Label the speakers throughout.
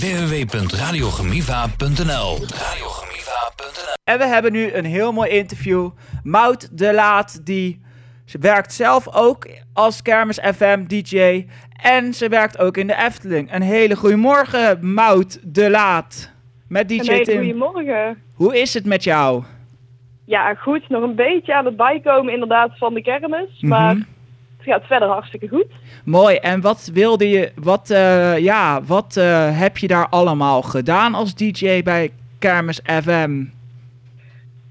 Speaker 1: www.radiogemiva.nl
Speaker 2: En we hebben nu een heel mooi interview. Mout de Laat, die ze werkt zelf ook als Kermis FM DJ. En ze werkt ook in de Efteling. Een hele goede morgen, Mout de Laat. Met DJ
Speaker 3: Een hele
Speaker 2: Tim.
Speaker 3: goedemorgen.
Speaker 2: Hoe is het met jou?
Speaker 3: Ja, goed. Nog een beetje aan het bijkomen inderdaad van de kermis. Maar
Speaker 2: Mhm.
Speaker 3: Het gaat verder hartstikke goed.
Speaker 2: Mooi. En wat wilde je, wat, eh, ja, wat eh, heb je daar allemaal gedaan als DJ bij Kermis FM?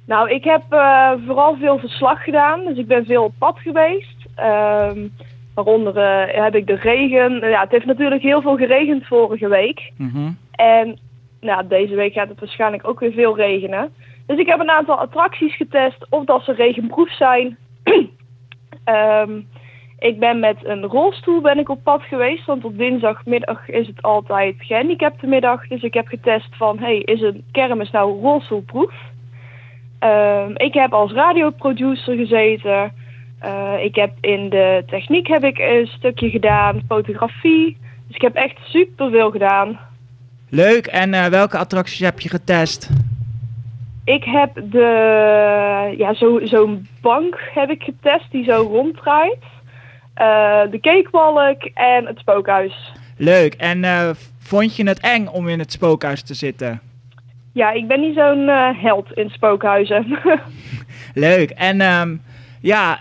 Speaker 3: Nou, ik heb eh, vooral veel verslag gedaan. Dus ik ben veel op pad geweest. Ehm, waaronder heb ik de regen. Ja, het heeft natuurlijk heel veel geregend vorige week.
Speaker 2: Mhm.
Speaker 3: En nou, deze week gaat het waarschijnlijk ook weer veel regenen. Dus ik heb een aantal attracties getest of dat ze regenproef zijn. Ehm, ik ben met een rolstoel ben ik op pad geweest, want op dinsdagmiddag is het altijd gehandicaptenmiddag. Dus ik heb getest van, hey, is een kermis nou rolstoelproef? Ehm, ik heb als radioproducer gezeten. Eh, ik heb in de techniek heb ik een stukje gedaan, fotografie. Dus ik heb echt superveel gedaan.
Speaker 2: Leuk. En eh, welke attracties heb je getest?
Speaker 3: Ik heb de, ja, zo- zo'n bank heb ik getest die zo ronddraait. Eh, de cakewalk en het spookhuis.
Speaker 2: Leuk. En eh, vond je het eng om in het spookhuis te zitten?
Speaker 3: Ja, ik ben niet zo'n eh, held in spookhuizen.
Speaker 2: Leuk. En ehm, ja,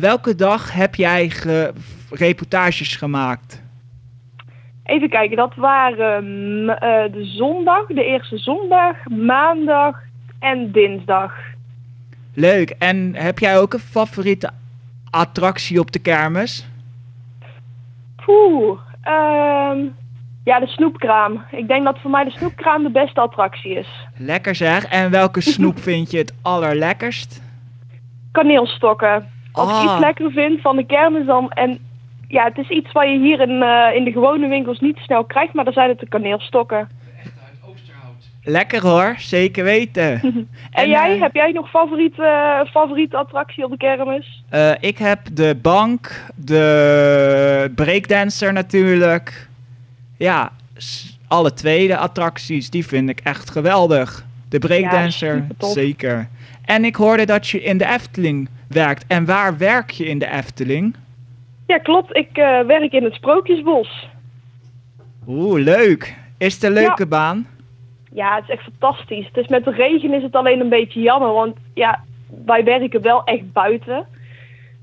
Speaker 2: welke dag heb jij ge- reportages gemaakt?
Speaker 3: Even kijken, dat waren de zondag, de eerste zondag, maandag en dinsdag.
Speaker 2: Leuk. En heb jij ook een favoriete attractie op de kermis?
Speaker 3: Poeh, ehm, ja, de snoepkraam. Ik denk dat voor mij de snoepkraam de beste attractie is.
Speaker 2: Lekker zeg. En welke snoep vind je het allerlekkerst?
Speaker 3: kaneelstokken. Als
Speaker 2: Ah.
Speaker 3: ik iets lekker vind van de kermis dan... En ja, het is iets wat je hier in, eh, in de gewone winkels niet snel krijgt, maar dan zijn het de kaneelstokken.
Speaker 2: Lekker hoor, zeker weten.
Speaker 3: En, jij,
Speaker 2: eh,
Speaker 3: heb jij nog favoriete, favoriete attractie op de kermis?
Speaker 2: eh, ik heb de bank, de breakdancer natuurlijk. Ja, alle tweede attracties, die vind ik echt geweldig. De breakdancer, zeker. En ik hoorde dat je in de Efteling werkt. En waar werk je in de Efteling?
Speaker 3: Ja, klopt. Ik eh, werk in het Sprookjesbos.
Speaker 2: Oeh, leuk. Is het een leuke baan?
Speaker 3: Ja, het is echt fantastisch. Het is met de regen is het alleen een beetje jammer, want ja, wij werken wel echt buiten.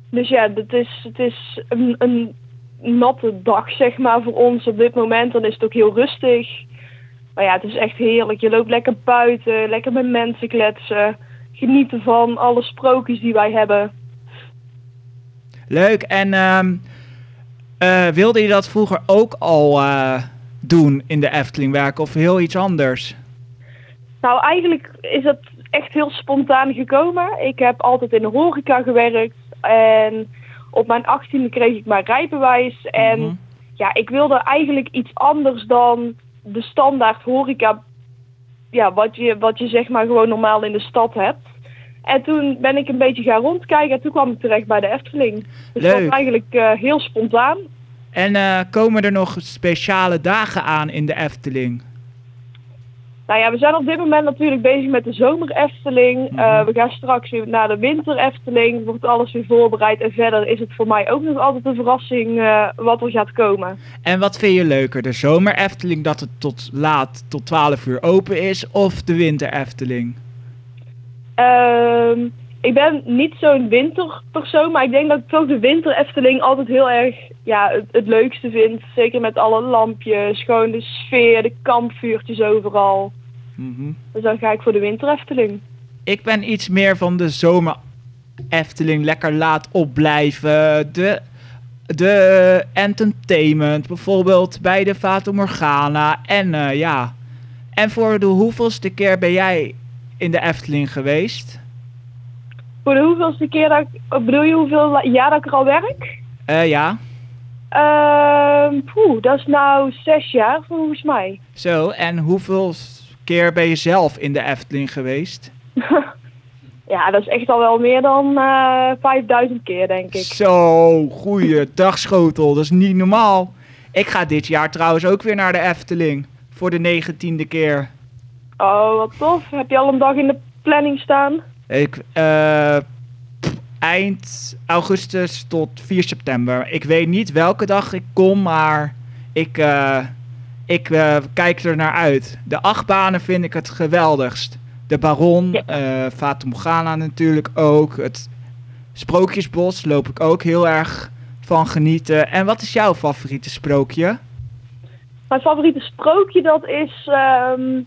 Speaker 3: Dus ja, het is, het is een, een natte dag, zeg maar, voor ons op dit moment. Dan is het ook heel rustig. Maar ja, het is echt heerlijk. Je loopt lekker buiten, lekker met mensen kletsen. Genieten van alle sprookjes die wij hebben.
Speaker 2: Leuk. En ehm, eh, wilde je dat vroeger ook al eh, doen in de Efteling werken of heel iets anders?
Speaker 3: Nou, eigenlijk is het echt heel spontaan gekomen. Ik heb altijd in de horeca gewerkt. En op mijn achttiende kreeg ik mijn rijbewijs. En
Speaker 2: Mhm.
Speaker 3: ja, ik wilde eigenlijk iets anders dan de standaard horeca. Ja, wat je, wat je zeg maar gewoon normaal in de stad hebt. En toen ben ik een beetje gaan rondkijken en toen kwam ik terecht bij de Efteling. Dus dat was eigenlijk eh, heel spontaan.
Speaker 2: En eh, komen er nog speciale dagen aan in de Efteling?
Speaker 3: Nou ja, we zijn op dit moment natuurlijk bezig met de zomer Efteling.
Speaker 2: Mhm.
Speaker 3: Eh, we gaan straks weer naar de winter Efteling. Wordt alles weer voorbereid. En verder is het voor mij ook nog altijd een verrassing eh, wat er gaat komen.
Speaker 2: En wat vind je leuker? De zomer Efteling dat het tot laat, tot 12 uur open is? Of de winter Efteling?
Speaker 3: Ehm, ik ben niet zo'n winterpersoon, maar ik denk dat ik toch de winter Efteling altijd heel erg ja, het, het leukste vind. Zeker met alle lampjes, gewoon de sfeer, de kampvuurtjes overal.
Speaker 2: Mhm.
Speaker 3: Dus dan ga ik voor de winter Efteling.
Speaker 2: Ik ben iets meer van de zomer Efteling. Lekker laat opblijven. De, de entertainment. Bijvoorbeeld bij de Fata Morgana. En eh, ja. En voor de hoeveelste keer ben jij in de Efteling geweest?
Speaker 3: Voor de hoeveelste keer dat ik, bedoel je hoeveel jaar dat ik er al werk?
Speaker 2: Eh, ja.
Speaker 3: Ehm poeh, dat is nou zes jaar volgens mij.
Speaker 2: Zo. En hoeveel keer ben je zelf in de Efteling geweest?
Speaker 3: Ja, dat is echt al wel meer dan eh 5000 keer, denk ik.
Speaker 2: Zo, goeie dagschotel. Dat is niet normaal. Ik ga dit jaar trouwens ook weer naar de Efteling. voor de negentiende keer.
Speaker 3: Oh, wat tof. Heb je al een dag in de planning staan?
Speaker 2: Ik, eh, eind augustus tot 4 september. Ik weet niet welke dag ik kom, maar ik, eh, ik eh, kijk er naar uit. De achtbanen vind ik het geweldigst. De Baron,
Speaker 3: Ja.
Speaker 2: Morgana natuurlijk ook. Het Sprookjesbos loop ik ook heel erg van genieten. En wat is jouw favoriete sprookje?
Speaker 3: Mijn favoriete sprookje, dat is... ehm,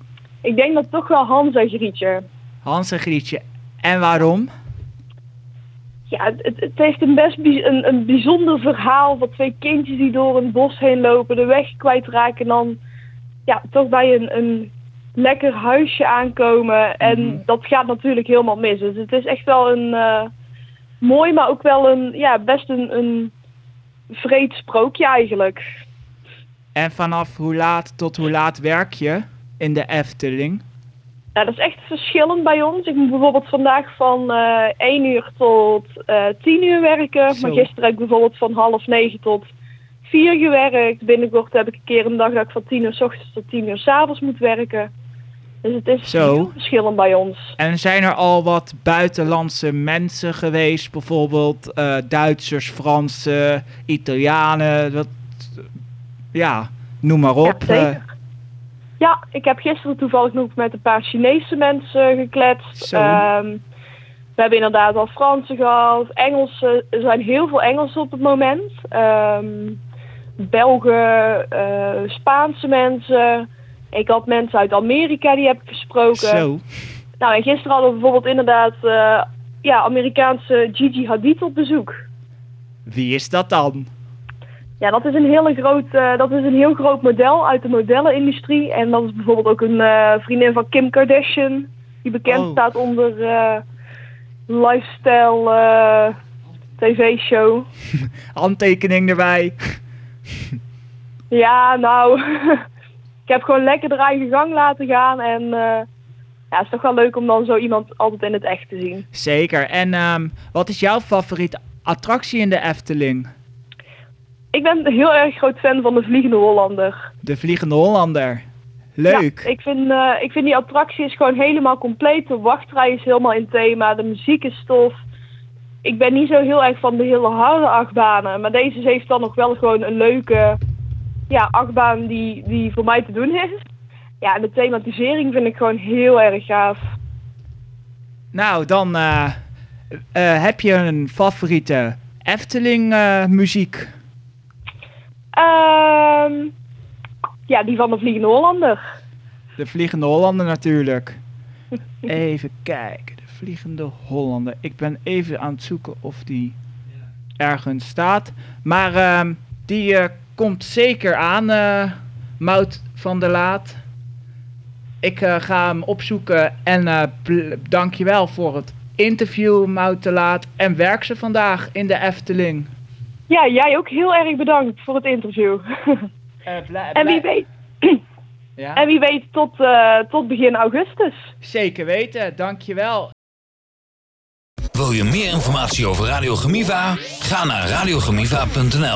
Speaker 3: ik denk dat toch wel Hans en Grietje.
Speaker 2: Hans en Grietje. En waarom?
Speaker 3: Ja, het, het- heeft een best bij- een, een bijzonder verhaal van twee kindjes die door een bos heen lopen, de weg kwijtraken en dan ja, toch bij een, een lekker huisje aankomen. En
Speaker 2: Mhm.
Speaker 3: dat gaat natuurlijk helemaal mis. Dus het is echt wel een eh, mooi, maar ook wel een, ja, best een, een vreed sprookje eigenlijk.
Speaker 2: En vanaf hoe laat tot hoe laat werk je in de Efteling?
Speaker 3: Nou, dat is echt verschillend bij ons. Ik moet bijvoorbeeld vandaag van eh 1 uur tot eh 10 uur werken.
Speaker 2: Zo.
Speaker 3: Maar gisteren heb ik bijvoorbeeld van half 9 tot 4 gewerkt. Binnenkort heb ik een keer een dag dat ik van 10 uur s ochtends tot 10 uur s avonds moet werken. Dus het is
Speaker 2: Zo.
Speaker 3: heel verschillend bij ons.
Speaker 2: En zijn er al wat buitenlandse mensen geweest? Bijvoorbeeld eh, Duitsers, Fransen, Italianen. Dat, ja, noem maar op.
Speaker 3: Ja, zeker. Ja, ik heb gisteren toevallig nog met een paar Chinese mensen gekletst.
Speaker 2: Zo.
Speaker 3: Ehm, we hebben inderdaad al Fransen gehad, Engelsen. Er zijn heel veel Engelsen op het moment. Ehm, Belgen, eh, Spaanse mensen. Ik had mensen uit Amerika die heb ik gesproken.
Speaker 2: zo.
Speaker 3: Nou, en gisteren hadden we bijvoorbeeld inderdaad eh, ja, Amerikaanse Gigi Hadid op bezoek.
Speaker 2: Wie is dat dan?
Speaker 3: Ja, dat is een hele groot, eh, dat is een heel groot model uit de modellenindustrie. En dat is bijvoorbeeld ook een eh, vriendin van Kim Kardashian, die bekend
Speaker 2: Oh.
Speaker 3: staat onder eh, lifestyle tv-show.
Speaker 2: Handtekening erbij.
Speaker 3: Ja, nou, ik heb gewoon lekker de eigen gang laten gaan. En ja, het is toch wel leuk om dan zo iemand altijd in het echt te zien.
Speaker 2: Zeker. En ehm, wat is jouw favoriete attractie in de Efteling?
Speaker 3: Ik ben een heel erg groot fan van de Vliegende Hollander.
Speaker 2: De Vliegende Hollander. Leuk.
Speaker 3: Ja, ik, vind, eh, ik vind die attractie is gewoon helemaal compleet. De wachtrij is helemaal in thema. De muziek is tof. Ik ben niet zo heel erg van de hele harde achtbanen. Maar deze heeft dan nog wel gewoon een leuke ja, achtbaan die, die voor mij te doen is. Ja, en de thematisering vind ik gewoon heel erg gaaf.
Speaker 2: Nou, dan eh, eh, heb je een favoriete Efteling muziek.
Speaker 3: Ehm, ja, die van de Vliegende Hollander.
Speaker 2: De Vliegende Hollander natuurlijk. Even kijken, de Vliegende Hollander. Ik ben even aan het zoeken of die ergens staat. Maar ehm, die eh, komt zeker aan, eh Mout van der Laat. Ik eh, ga hem opzoeken en dankjewel voor het interview, Mout de Laat. En werk ze vandaag in de Efteling.
Speaker 3: Ja, jij ook heel erg bedankt voor het interview. en wie weet,
Speaker 2: Ja?
Speaker 3: en wie weet tot, eh, tot begin augustus.
Speaker 2: Zeker weten, dankjewel.
Speaker 1: Wil je meer informatie over Radio Gemiva? Ga naar radiogemiva.nl